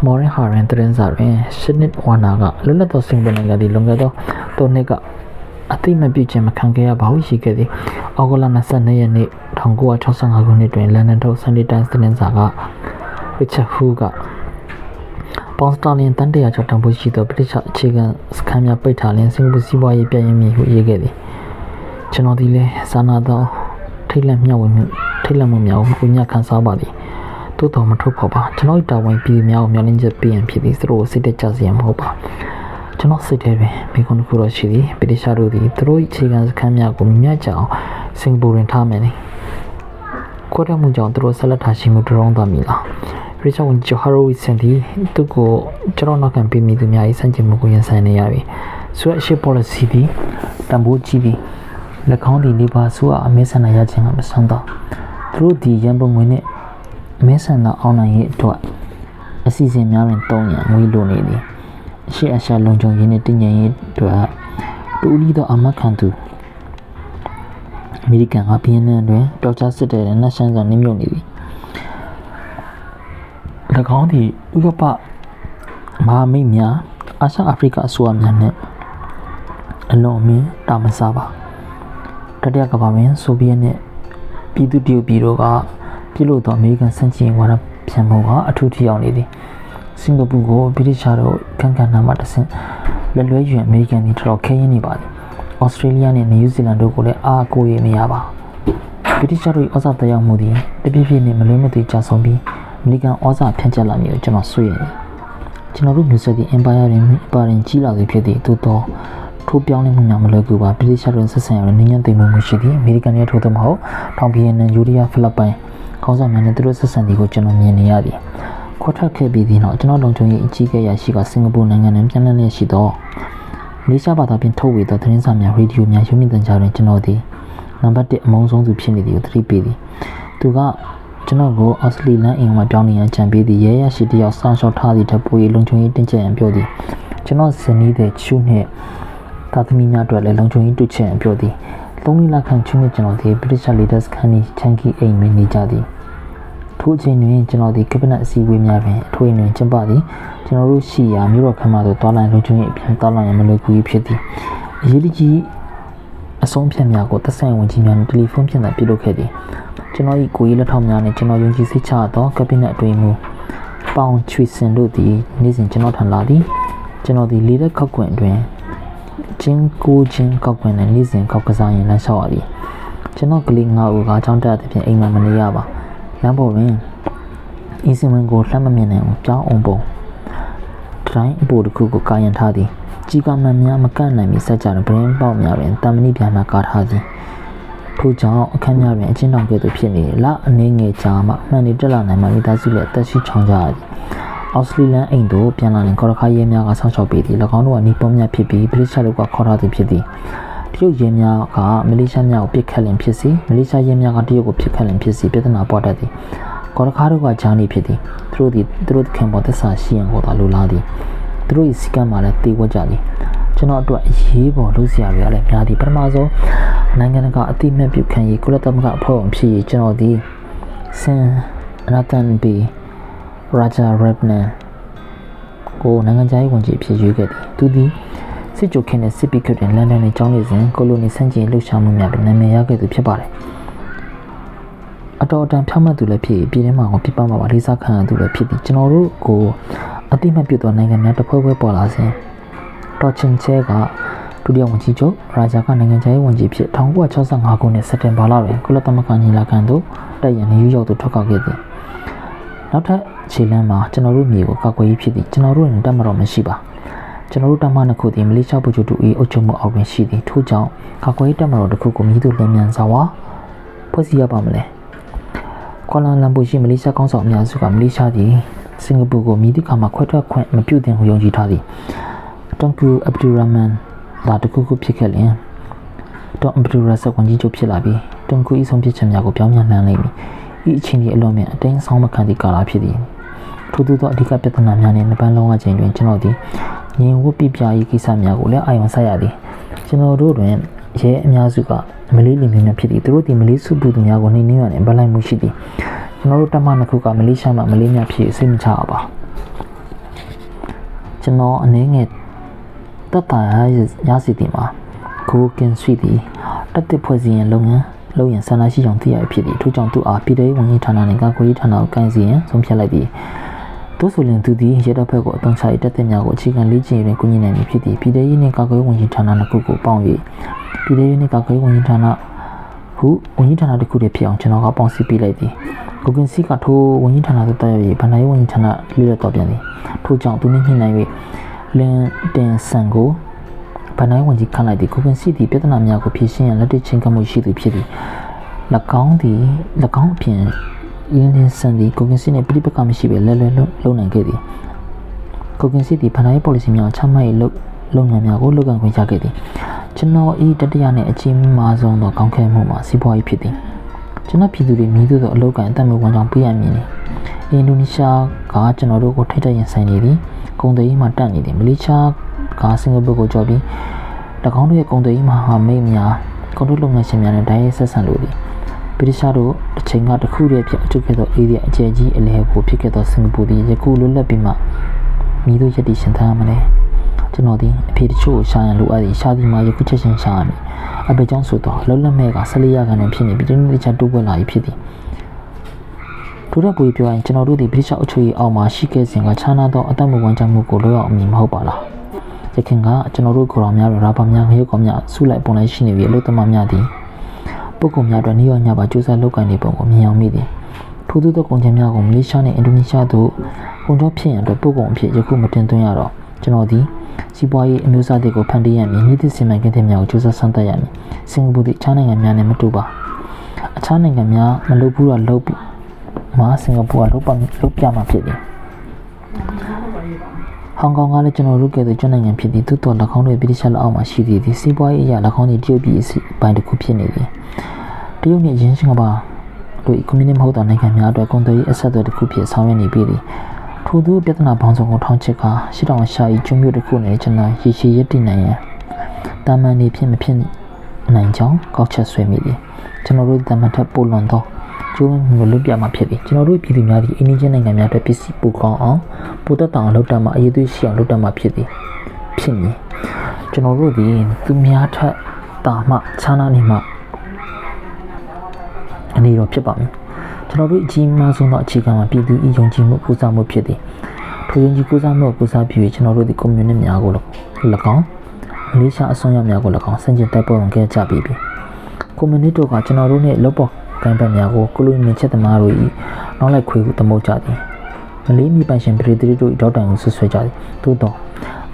မော်ရင်ဟာရန်တရင်စာတွင်ရှစ်နှစ်ဝါနာကလွတ်လပ်သောစင်ကာပူနိုင်ငံသည်လွန်ခဲ့သော၃နှစ်က အသိမပြုခြင်းမခံခဲ့ရပါဘူးရှိခဲ့သည်အောက်ကလ22ရက်နေ့1965ခုနှစ်တွင်လန်ဒန်ထုတ် Sunday Times သတင်းစာက Richard Hu ကပေါင်စတာလင်တန်တရာကျော်တန်ဖိုးရှိသောဗြိတိရှအခြေခံစခန်းများပိတ်ထားလင်စင်ကာပူစီးပွားရေးပြည်ရင်းမြစ်ဟုရေးခဲ့သည်ကျွန်တော်ဒီလဲစာနာသောထိတ်လန့်မျှဝေမှုထိတ်လန့်မှုများကိုပညာခံစားပါသည်သို့တော်မထုတ်ဖော်ပါကျွန်တော်တာဝန်ပြည်များကိုမျှော်လင့်ချက်ပေးရန်ဖြစ်သည်သူတို့စိတ်တက်ကြစေရမဟုတ်ပါ ကျွန်တော်စိတ်ထဲတွင်မိခွန်းတစ်ခုတော့ရှိသည်ဗြိတိရှတို့သည်သူတို့အခြေခံစခန်းများကိုမြတ်ကြအောင်စင်ကာပူတွင်ထားမယ်လေခွဲထွက်မှုကြောင့်သူတို့ဆက်လက်ထားရှိမှုတရုံးသွားမည်လားရိချာဝန်ဂျိုဟာရိုဝီဆန်ဒီသူကိုကျွန်တော်နောက်ခံပေးမိသူများ၏စံချင်မှုကိုရင်ဆိုင်နေရပြီဆိုရအရှိ policy သည်တံပိုးကြီးသည်၎င်းသည်လေဘာဆိုအမဲဆန္ဒရခြင်းကမဆန်းတော့သူတို့ဒီရန်ပုံငွေနှင့်မဲဆန္ဒအောင်နိုင်ရေးအတွက်အစီအစဉ်များတွင်တုံးရန်ငွေလိုနေသည်အ ရှိအရှာလုံခြုံရေးနှင့်တည်ငြိမ်ရေးအတွက်တူလီသောအမတ်ခံသူအမေရိကန်ကဗီယက်နမ်တွင်တော်ချစစ်တဲ့နတ်ရှမ်းစာနှိမ့်မြုပ်နေသည်၎င်းသည်ဥရောပမဟာမိတ်များအာရှအာဖရိကအစိုးရများနှင့်အလွန်အမင်းတာမစားပါတတိယကမ္ဘာတွင်ဆိုဗီယက်နှင့်ပြည်သူ့တရုတ်ပြည်တို့ကပြုလုပ်သောအမေရိကန်စံချင်ဝါဒဖြန့်မှုကအထူးထိရောက်နေသည် စင်ကာပူကိုဗြိတိရှားတို့ခံခံနာမှတဆင့်လက်လွဲယူအမေရိကန်ပြည်တော်ခဲရင်းနေပါသည်ဩစတြေးလျနဲ့နယူးဇီလန်တို့ကိုလည်းအားကိုးရမရပါဗြိတိရှားတို့ဩဇာတရောက်မှုသည်တပြည့်ပြည့်နဲ့မလွဲမသွေကြဆုံးပြီးအမေရိကန်ဩဇာဖြန့်ကျက်လာမည်ကိုကျွန်တော်ဆွေးရတယ်ကျွန်တော်တို့မျိုးဆက်သည့် empire တွင်ပါရင်ကြီးလာသည်ဖြစ်သည့်သို့သောထိုးပြောင်းလဲမှုများမလွယ်ကူပါဗြိတိရှားတွင်ဆက်ဆံရတဲ့နိုင်ငံသိမ်းမှုရှိသည်အမေရိကန်ရဲ့ထိုးသွင်းမဟုတ်တောင်ပြည်နယ်ယူရီးယားဖိလစ်ပိုင်ခေါင်းဆောင်များနဲ့သူတို့ဆက်ဆံသည်ကိုကျွန်တော်မြင်နေရသည် ခွတ်ထွက်ခဲ့ပြီးဒီနောက်ကျွန်တော်လုံခြုံရေးအကြီးအကဲရရှိကစင်ကာပူနိုင်ငံတွင်ပြန်လည်လည်ရှိသောမလေးရှားဘာသာဖြင့်ထုတ်ဝေသောသတင်းစာများရေဒီယိုများရုပ်မြင်သံကြားတွင်ကျွန်တော်သည်နံပါတ်1အမုန်းဆုံးသူဖြစ်နေသည်ကိုသတိပေးသည်သူကကျွန်တော်ကိုအော်စတြေးလျအင်မှာပြောင်းနေရန်ကြံပေးသည်ရဲရရှိတယောက်စောင့်ရှောက်ထားသည့်ထပ်ပိုးလုံခြုံရေးတင်ကြရန်ပြောသည်ကျွန်တော်ဇနီးတဲ့ချူနှင့်သာသမီများအတွက်လည်းလုံခြုံရေးတွေ့ချင်ပြောသည်သုံးလခန့်ချူနှင့်ကျွန်တော်ဒီ British Leaders ခန်းဤချန်ကီအိမ်မင်းနေကြသည် ထို့အချိန်တွင်ကျွန်တော်ဒီကက်ဘိနက်အစည်းအဝေးများတွင်အထွေတွင်ကျင်းပသည်ကျွန်ကျွန်တော်တို့ရှိရာမြို့တော်ခမ်းမသို့တွားလာလုံချုံရေးအပြင်တွားလာရမလို့ကူကြီးဖြစ်သည်အရေးကြီးအဆုံးဖြတ်များကိုသက်ဆိုင်ဝန်ကြီးများနှင့်တယ်လီဖုန်းဖြင့်သာပြုလုပ်ခဲ့သည်ကျွန်တော်၏ကိုကြီးလက်ထောက်များနှင့်ကျွန်တော်ယုံကြည်စိတ်ချသောကက်ဘိနက်အတွင်းမူပေါင်ချွေစင်တို့သည်နေ့စဉ်ကျွန်တော်ထံလာသည်ကျွန်တော်သည်လေးလက်ခောက်ကွင်အတွင်းကျင်းကိုချင်းကောက်ကွင်နဲ့နေ့စဉ်ကောက်ကစားရင်လမ်းလျှောက်ရသည်ကျွန်တော်ကလေးငါ့ဦးကကြောင်းတက်တဲ့ဖြင့်အိမ်မှာမနေရပါ လမ်းပေါ်တွင်အင်းစင်ဝင်ကိုလှမ်းမမြင်နိုင်အောင်ပြောင်းအောင်ပုံတိုင်းအပေါ်တစ်ခုကိုကာယံထားသည်ကြီးကမှန်များမကန့်နိုင်မီစက်ကြတဲ့ဗရင်ပေါက်များတွင်တမဏိပြာများကာထားသည်ထို့ကြောင့်အခန်းများတွင်အချင်းတောင်ကဲ့သို့ဖြစ်နေလအနေငယ်ကြာမှမှန်နေတက်လာနိုင်မှမိသားစုလည်းအသက်ရှိချောင်းကြသည်အော်စတြေးလျအိမ်သို့ပြန်လာရင်ကော်ရခါရဲများကဆောင်းချောက်ပေးသည်၎င်းတို့ကနီပုံများဖြစ်ပြီးဗြိတိရှတို့ကခေါ်ထားသူဖြစ်သည် တရုတ်ရဲများကမလေးရှားများကိုပစ်ခတ်လင်ဖြစ်စီမလေးရှားရဲများကတရုတ်ကိုပစ်ခတ်လင်ဖြစ်စီပြဿနာပေါ်တတ်သည်ကော်ရခါတို့ကဂျာနီဖြစ်သည်သူတို့သည်သူတို့ခင်ပေါ်သစ္စာရှိရင်ကိုသာလိုလားသည်သူတို့၏စီကံမှာလည်းတေဝတ်ကြသည်ကျွန်တော်အတွက်အရေးပေါ်လုပ်စရာတွေကလည်းများသည်ပထမဆုံးနိုင်ငံတကာအသိမဲ့ပြုခံရေးကုလသမဂ္ဂအဖွဲ့ဝင်ဖြစ်ရေးကျွန်တော်ဒီဆန်ရတန်ဘီရာဂျာရက်နန်ကိုနိုင်ငံခြားရေးဝန်ကြီးဖြစ်ရွေးခဲ့သည်သူသည် စစ်ကြိုခင်တဲ့စစ်ပီခွတ်တွင်လန်ဒန်နဲ့ကျောင်းနေစဉ်ကိုလိုနီဆန့်ကျင်လှုပ်ရှားမှုများတွင်နာမည်ရခဲ့သူဖြစ်ပါတယ်အတော်အတန်ဖြောင့်မတ်သူလည်းဖြစ်ပြည်ထဲမှာကိုပြပမှာပါလေးစားခံရသူလည်းဖြစ်သည်ကျွန်တော်တို့ကိုအတိမတ်ပြုသောနိုင်ငံများတစ်ဖွဲ့ဖွဲ့ပေါ်လာစဉ်တော်ချင်ချဲကဒုတိယဝန်ကြီးချုပ်ရာဂျာကနိုင်ငံခြားရေးဝန်ကြီးဖြစ်1965ခုနှစ်စက်တင်ဘာလတွင်ကုလသမဂ္ဂညီလာခံသို့တက်ရန်နယူးယောက်သို့ထွက်ခွာခဲ့သည်နောက်ထပ်ခြေလမ်းမှာကျွန်တော်တို့မြေကိုကောက်ွယ်ရေးဖြစ်သည်ကျွန်တော်တို့ရင်တက်မတော်မရှိပါ ကျွန်တော်တို့တမနှစ်ခုသည်မလေးရှားဗိုလ်ချုပ်တို့၏အုပ်ချုပ်မှုအောက်တွင်ရှိသည်ထို့ကြောင့်ကောက်ွယ်ရေးတက်မတော်တစ်ခုကိုမြည်သူလင်းမြန်စွာဝါဖွဲ့စည်းရပါမလဲကွာလာလမ်ပူရှိမလေးရှားကောင်းဆောင်အများစုကမလေးရှားသည်စင်ကာပူကိုမြည်သည့်ခါမှာခွဲထွက်ခွင့်မပြုသင့်ဟုယုံကြည်ထားသည်တွန်ကူအဗ်ဒူရာမန်ဒါတခုခုဖြစ်ခဲ့လျင်တော့အဗ်ဒူရာဆက်ဝန်ကြီးချုပ်ဖြစ်လာပြီးတွန်ကူဤဆုံးဖြတ်ချက်များကိုပြောင်းပြန်လှန်လိမ့်မည်ဤအချိန်ဒီအလွန်မြန်အတိုင်းဆောင်မခံသည့်ကာလဖြစ်သည်ထို့သောအဓိကပြဿနာများနှင့်နှစ်ပန်းလုံးဝခြင်းတွင်ကျွန်တော်သည် ငြင်ဝတ်ပြပြရေးကိစ္စများကိုလည်းအာရုံစိုက်ရသည်ကျွန်တော်တို့တွင်ရဲအများစုကမလေးလီမျိုးများဖြစ်သည်သူတို့သည်မလေးစုပူသူများကိုနှိမ့်နှင်းရတဲ့ဗလိုက်မှုရှိသည်ကျွန်တော်တို့တမနှစ်ခုကမလေးရှားမှာမလေးများဖြစ်စိတ်မချပါကျွန်တော်အနေငယ်တက်တာရစီတီမှာကိုကင်ဆွီတီတက်တဲ့ဖွဲ့စည်းရင်လုပ်ငန်းလုပ်ရင်ဆန္ဒရှိကြောင်သိရဖြစ်သည်ထို့ကြောင့်သူအားပြည်ထောင်ဝန်ကြီးဌာနနှင့်ကာကွယ်ရေးဌာနကိုကိုင်စီရင်ဆုံးဖြတ်လိုက်သည် သို့ဆိုရင်သူသည်ရဲတပ်ဖွဲ့ကိုအသုံးချ၍တက်တဲ့များကိုအခြေခံလေ့ကျင့်ရေးတွင်ကူညီနိုင်မည်ဖြစ်သည်ပြည်ထောင်ရေးနှင့်ကာကွယ်ရေးဝန်ကြီးဌာနနှစ်ခုကိုပေါင်း၍ပြည်ထောင်ရေးနှင့်ကာကွယ်ရေးဝန်ကြီးဌာနဟုဝန်ကြီးဌာနတစ်ခုတည်းဖြစ်အောင်ကျွန်တော်ကပေါင်းစည်းပေးလိုက်သည်ကိုကင်စီကထိုဝန်ကြီးဌာနသို့တက်ရောက်၍ဗဏ္ဍာရေးဝန်ကြီးဌာနလိလက်တော်ပြန်သည်ထို့ကြောင့်သူနှင့်ညှိနှိုင်း၍လင်တင်ဆန်ကိုဗဏ္ဍာရေးဝန်ကြီးခန့်လိုက်သည်ကိုကင်စီသည်ပြဿနာများကိုဖြေရှင်းရန်လက်တွေ့ချင်းကမှုရှိသူဖြစ်သည်၎င်းသည်၎င်းအပြင် လင်းလင်းဆန်သည်ကိုကင်စီနှင့်ပြိပကမရှိဘဲလဲလဲလုံနိုင်ခဲ့သည်ကိုကင်စီသည်ဗဏ္ဍာရေး policy များချမှတ်ရေးလုပ်လုပ်ငန်းများကိုလုပ်ကိုင်ခွင့်ရခဲ့သည်ကျွန်တော်ဤတတိယနှင့်အကြီးမားဆုံးသောကောင်းခဲမှုမှာစီးပွားရေးဖြစ်သည်ကျွန်တော်ပြည်သူတွေမြည်သူသောအလုပ်ကိုင်အသက်မွေးဝမ်းကြောင်းပေးရမည်လေအင်ဒိုနီးရှားကကျွန်တော်တို့ကိုထိတ်တက်ရင်ဆိုင်နေသည်ကုန်သွယ်ရေးမှာတက်နေသည်မလေးရှားကစင်ကာပူကိုကြော်ပြီး၎င်းတို့ရဲ့ကုန်သွယ်ရေးမှာဟာမိတ်များကုန်ထုတ်လုပ်ငန်းရှင်များနဲ့ဒိုင်းရဲဆက်ဆံလို့သည် ဗြိတိရှတို့တစ်ချိန်ကတခုတည်းဖြစ်အထုခဲ့သောအေးဒီအကျယ်ကြီးအလဲကိုဖြစ်ခဲ့သောစင်ကာပူသည်ယခုလွတ်လပ်ပြီးမှမိတို့ရည်တည်ရှင်သားမလဲကျွန်တော်ဒီအဖေတချို့ကိုရှာရန်လိုအပ်သည်ရှာသည်မှာယခုချက်ချင်းရှာရမည်အပေကြောင့်ဆိုတော့လောလက်မဲ့က14ရာခိုင်နှုန်းဖြစ်နေပြီးဒီနေ့တခြားတိုးပွက်လာပြီဖြစ်သည်ထို့တဲ့ပူပြောရင်ကျွန်တော်တို့ဒီဗြိတိရှအုပ်ချုပ်ရေးအောက်မှာရှိခဲ့စဉ်ကခြားနာသောအသက်မဝန်ချမှုကိုလောရောက်အမည်မဟုတ်ပါလားရခင်ကကျွန်တော်တို့ကိုတော်များရရာဘာများငရုတ်ကောင်များဆုလိုက်ပုံလိုက်ရှိနေပြီးအလို့တမများသည် ပုဂ္ဂိုလ်များအတွက်နေရောညပါစူးစမ်းလုပ်ကိုင်နေပုံကိုမြင်အောင်မိသည်ထို့သောကုန်ကျများကိုမလေးရှားနဲ့အင်ဒိုနီးရှားတို့ကုန်ကြောဖြစ်ရန်အတွက်ပုဂ္ဂိုလ်အဖြစ်ယခုမတင်သွင်းရတော့ကျွန်တော်ဒီစီးပွားရေးအမျိုးအစားတွေကိုဖန်တီးရမည်ဤသည့်စီမံကိန်းတွေများကိုစူးစမ်းဆန်းသပ်ရမည်စင်ကာပူသည်အခြားနိုင်ငံများနဲ့မတူပါအခြားနိုင်ငံများမလုပ်ဘူးတော့လုပ်မှာစင်ကာပူကလုပ်ပါလုပ်ပြမှာဖြစ်တယ်ဟောင်ကောင်ကလည်းကျွန်တော်တို့ကဲ့သို့ကျွန်းနိုင်ငံဖြစ်သည်သို့တော်၎င်းတို့ဗြိတိရှလက်အောက်မှာရှိသည်ဒီစီးပွားရေးအရာ၎င်းတို့တရုတ်ပြည်အစီအပိုင်းတစ်ခုဖြစ်နေသည် တရုတ်နဲ့ရင်းစင်ကပါတို့ကွန်မြူနတီမဟုတ်တဲ့နိုင်ငံများအတွက်ကုန်သွယ်ရေးအဆက်အသွယ်တစ်ခုဖြစ်ဆောင်ရွက်နေပြီသည်ထို့သူပြဿနာပေါင်းစုံကိုထောင်းချက်ကရှစ်တောင်ရှာဤကျွမျိုးတစ်ခုနဲ့ကျွန်တော်ရည်ရှိရည်တည်နိုင်ရန်တာမန်နေဖြစ်မဖြစ်နိုင်ကြောင်းကောက်ချက်ဆွဲမိသည်ကျွန်တော်တို့တမန်ထက်ပိုလွန်သောကျိုးမျိုးလွတ်ပြမှာဖြစ်သည်ကျွန်တော်တို့ပြည်သူများသည်အင်းကြီးချင်းနိုင်ငံများအတွက်ပစ္စည်းပို့ကောင်းအောင်ပို့သက်တောင်လုပ်တတ်မှာအရေးသွေးရှိအောင်လုပ်တတ်မှာဖြစ်သည်ဖြစ်မည်ကျွန်တော်တို့သည်သူများထက်တာမှခြားနာနေမှ အနေတော်ဖြစ်ပါမယ်ကျွန်တော်တို့အကြီးမားဆုံးသောအခြေခံမှာပြည်သူဤယုံကြည်မှုပူဇော်မှုဖြစ်သည်ထိုယုံကြည်ပူဇော်မှုကိုပူဇော်ပြီးကျွန်တော်တို့ဒီကွန်မြူနတီများကို၎င်းမလေးရှားအစွမ်းရောက်များကို၎င်းစင်ကျင်တိုက်ပွဲဝင်ခဲ့ကြပြီးပြီကွန်မြူနတီတို့ကကျွန်တော်တို့နဲ့လောပေါ်ကံပတ်များကိုကုလူမြင့်ချက်သမားတို့၏နောက်လိုက်ခွေကိုသမုတ်ကြသည်မလေးမိပိုင်ရှင်ပရိသတ်တို့၏တောက်တိုင်ကိုဆွဆွဲကြသည်သို့တော့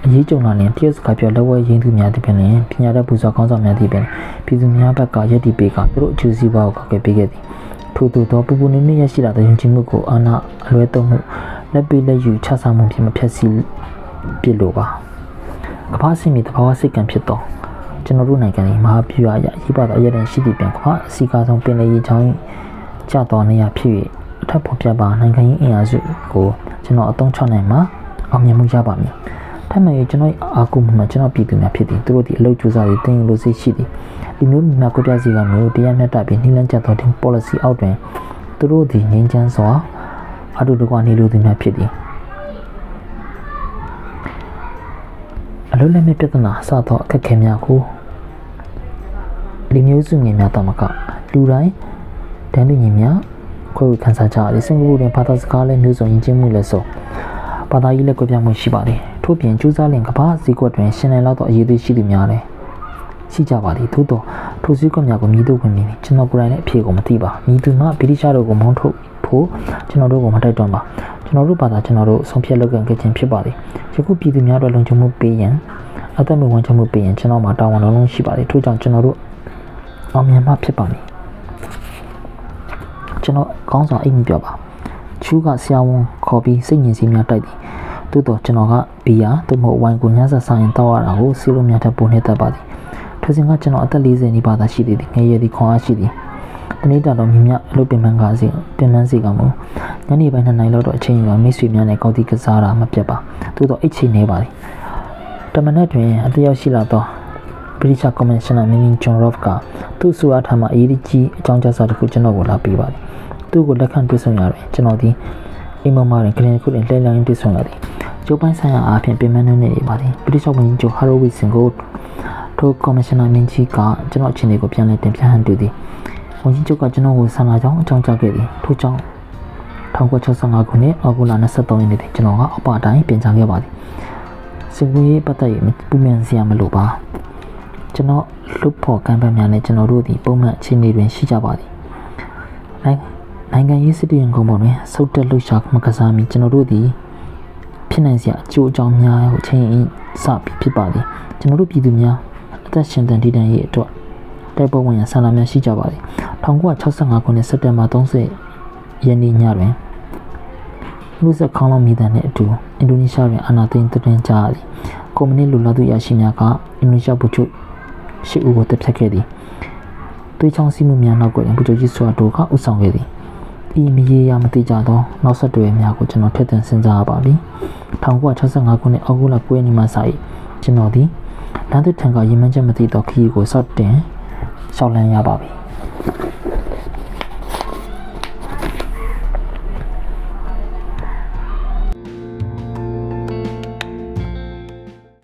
အရေးကြုံလာရင်တရက်စကားပြောလက်ဝဲရင်းသူများသည်ပင်လျင်ပညာတတ်ပူဇော်ကောင်းဆောင်များသည်ပင်ပြည်သူများဘက်ကယက်တီပေးကသူတို့အကျိုးစီးပွားကိုကောက်ခဲ့ပေးခဲ့သည်ထို့သို့သောပူပူနေနေရရှိလာသောယုံကြည်မှုကိုအာနာအလွဲသုံးမှုလက်ပေးလက်ယူချဆောင်မှုဖြင့်မဖြတ်စီပြစ်လိုပါကမ္ဘာစင်မီတဘာဝစိတ်ကံဖြစ်သောကျွန်တော်တို့နိုင်ငံ၏မဟာပြူအရာရေးပါသောအရတဲ့ရှိသည့်ပြန်ကမ္ဘာအစီကားဆုံးပင်လယ်ရေချောင်းကျသောနေရာဖြစ်၍အထက်ဖော်ပြပါနိုင်ငံရေးအင်အားစုကိုကျွန်တော်အသုံးချနိုင်မှာအောင်မြင်မှုရပါမည် ထပ်မံ၍ကျွန်တော်အာကုမှုမှာကျွန်တော်ပြည်သူများဖြစ်သည်သူတို့သည်အလုပ်ကြိုးစားပြီးတင်ယူလို့စိတ်ရှိသည်ဒီမျိုးများကိုပြစီကမျိုးတရားမျှတပြီးနှိလန်းကျသောတင် policy အောက်တွင်သူတို့သည်ငြိမ်းချမ်းစွာအတူတကွနေလို့သူများဖြစ်သည်အလုံးလက်မဲ့ပြဿနာစသောအခက်အခဲများကိုလူမျိုးစုငယ်များတမကလူတိုင်းတန်းလူညီများခွဲဝေခန်းစားကြသည်စင်ကာပူတွင်ဘာသာစကားလည်းမျိုးစုံယဉ်ကျေးမှုလည်းဆိုဘာသာရေးလည်းကြွပြမှုရှိပါသည် ထို့ပြင်ကျူးစားလင်ကမ္ဘာစည်းကွက်တွင်ရှင်နယ်လောက်သောအရေးသေးရှိသူများလည်းရှိကြပါသည်သို့တော့ထိုစည်းကွက်များကိုမြည်တို့ဝင်နေကျွန်တော်ကိုယ်တိုင်လည်းအဖြေကိုမသိပါမြည်သူမှဗြိတိရှားတို့ကိုမောင်းထုတ်ဖို့ကျွန်တော်တို့ကိုမတိုက်တွန်းပါကျွန်တော်တို့ဘာသာကျွန်တော်တို့ဆုံးဖြတ်လုပ်ကြံခဲ့ခြင်းဖြစ်ပါသည်ယခုပြည်သူများအတွက်လုံခြုံမှုပေးရန်အသက်မဝင်ချမှုပေးရင်ကျွန်တော်မှာတာဝန်လုံးလုံးရှိပါတယ်ထို့ကြောင့်ကျွန်တော်တို့အောင်မြင်မှဖြစ်ပါမည်ကျွန်တော်ကောင်းဆောင်အိမ်မပြောပါချူးကဆရာဝန်ခေါ်ပြီးစိတ်ညစ်စီးများတိုက်သည် သို့တော့ကျွန်တော်ကဘီယာသို့မဟုတ်ဝိုင်ကိုညစာဆိုင်တောက်ရတာကိုစီလိုများထပ်ပုံနေတတ်ပါသည်ထိုစဉ်ကကျွန်တော်အသက်40နီးပါးသာရှိသေးသည်ငယ်ရည်သည်ခွန်အားရှိသည်တနေ့တာတော့မြမြအလုပ်ပင်ပန်းကားစီပင်ပန်းစီကမူညနေပိုင်း2နာရီလောက်တော့အချိန်ယူမိတ်ဆွေများနဲ့ကောက်တီကစားတာမပြတ်ပါသို့တော့အိတ်ချိန်နေပါသည်တမနက်တွင်အတယောက်ရှိလာသောဗြိတိရှ်ကွန်မရှင်နာမင်းကြီးဂျွန်ရော့ဖ်ကသူ့ဆိုအားထားမှအရေးကြီးအကြောင်းကြားစာတစ်ခုကျွန်တော်ကိုလာပေးပါသည်သူ့ကိုလက်ခံတွေ့ဆုံရတွင်ကျွန်တော်ဒီ အိမ်မမတွင်ကလင်ခုတွင်လှည့်လည်ရင်းတွေ့ဆုံရသည်ကျုပ်ပိုင်းဆိုင်ရာအားဖြင့်ပြင်ပန်းနေနေပါသည်ဗြိတိရှ်ဝန်ကြီးချုပ်ဟာရိုဝီစင်ကိုထိုကော်မရှင်နာမင်းကြီးကကျွန်တော်အချင်းတွေကိုပြန်လည်တင်ပြဟန်တူသည်ဝန်ကြီးချုပ်ကကျွန်တော်ကိုဆန္ဒကြောင်းအကြောင်းကြားခဲ့သည်ထို့ကြောင့်1965ခုနှစ်အောက်တိုဘာ23ရက်နေ့တွင်ကျွန်တော်ကအပတိုင်းပြင်ချခဲ့ပါသည်စင်ကူရေးပတ်သက်ရင်ပူမြန်စရာမလိုပါကျွန်တော်လှုပ်ဖို့ကံပတ်များနဲ့ကျွန်တော်တို့ဒီပုံမှန်အခြေအနေတွင်ရှိကြပါသည်နိုင် ငံရေးစစ်တရင်ကုန်းပေါ်တွင်ဆုတ်တက်လှုပ်ရှားမကစားမီကျွန်တော်တို့ဒီဖြစ်နိုင်စရာအကျိုးအကြောင်းများကိုချင်းစပြီးဖြစ်ပါသည်ကျွန်တော်တို့ပြည်သူများအသက်ရှင်တန်တည်တံ့ရေးအတွက်တိုက်ပွဲဝင်ရဆန္ဒများရှိကြပါသည်1965ခုနှစ်စက်တင်ဘာ30ရက်နေ့ညတွင်လူစခေါင်းလုံးမိသားနဲ့အတူအင်ဒိုနီးရှားတွင်အာဏာသိမ်းတည်ကြသည်ကွန်မြူနတီလူလာသူရရှိများကအင်ဒိုနီးရှားဗိုလ်ချုပ်ရှစ်ဦးကိုတပ်ဖြတ်ခဲ့သည်သွေးချောင်းစီးမှုများနောက်ကွယ်ဗိုလ်ချုပ်ကြီးစွာတိုကဥဆောင်ခဲ့သည် ဤမရေရာမတိကြသောနောက်ဆက်တွဲများကိုကျွန်တော်ထည့်သွင်းစဉ်းစားရပါပြီ1965ခုနှစ်အောက်တိုဘာ9ရက်နေ့မှစ၍ကျွန်တော်သည်လမ်းသစ်ထံကရေမန်းချက်မသိသောခရီးကိုစောက်တင်ရှောက်လန်းရပါပြီ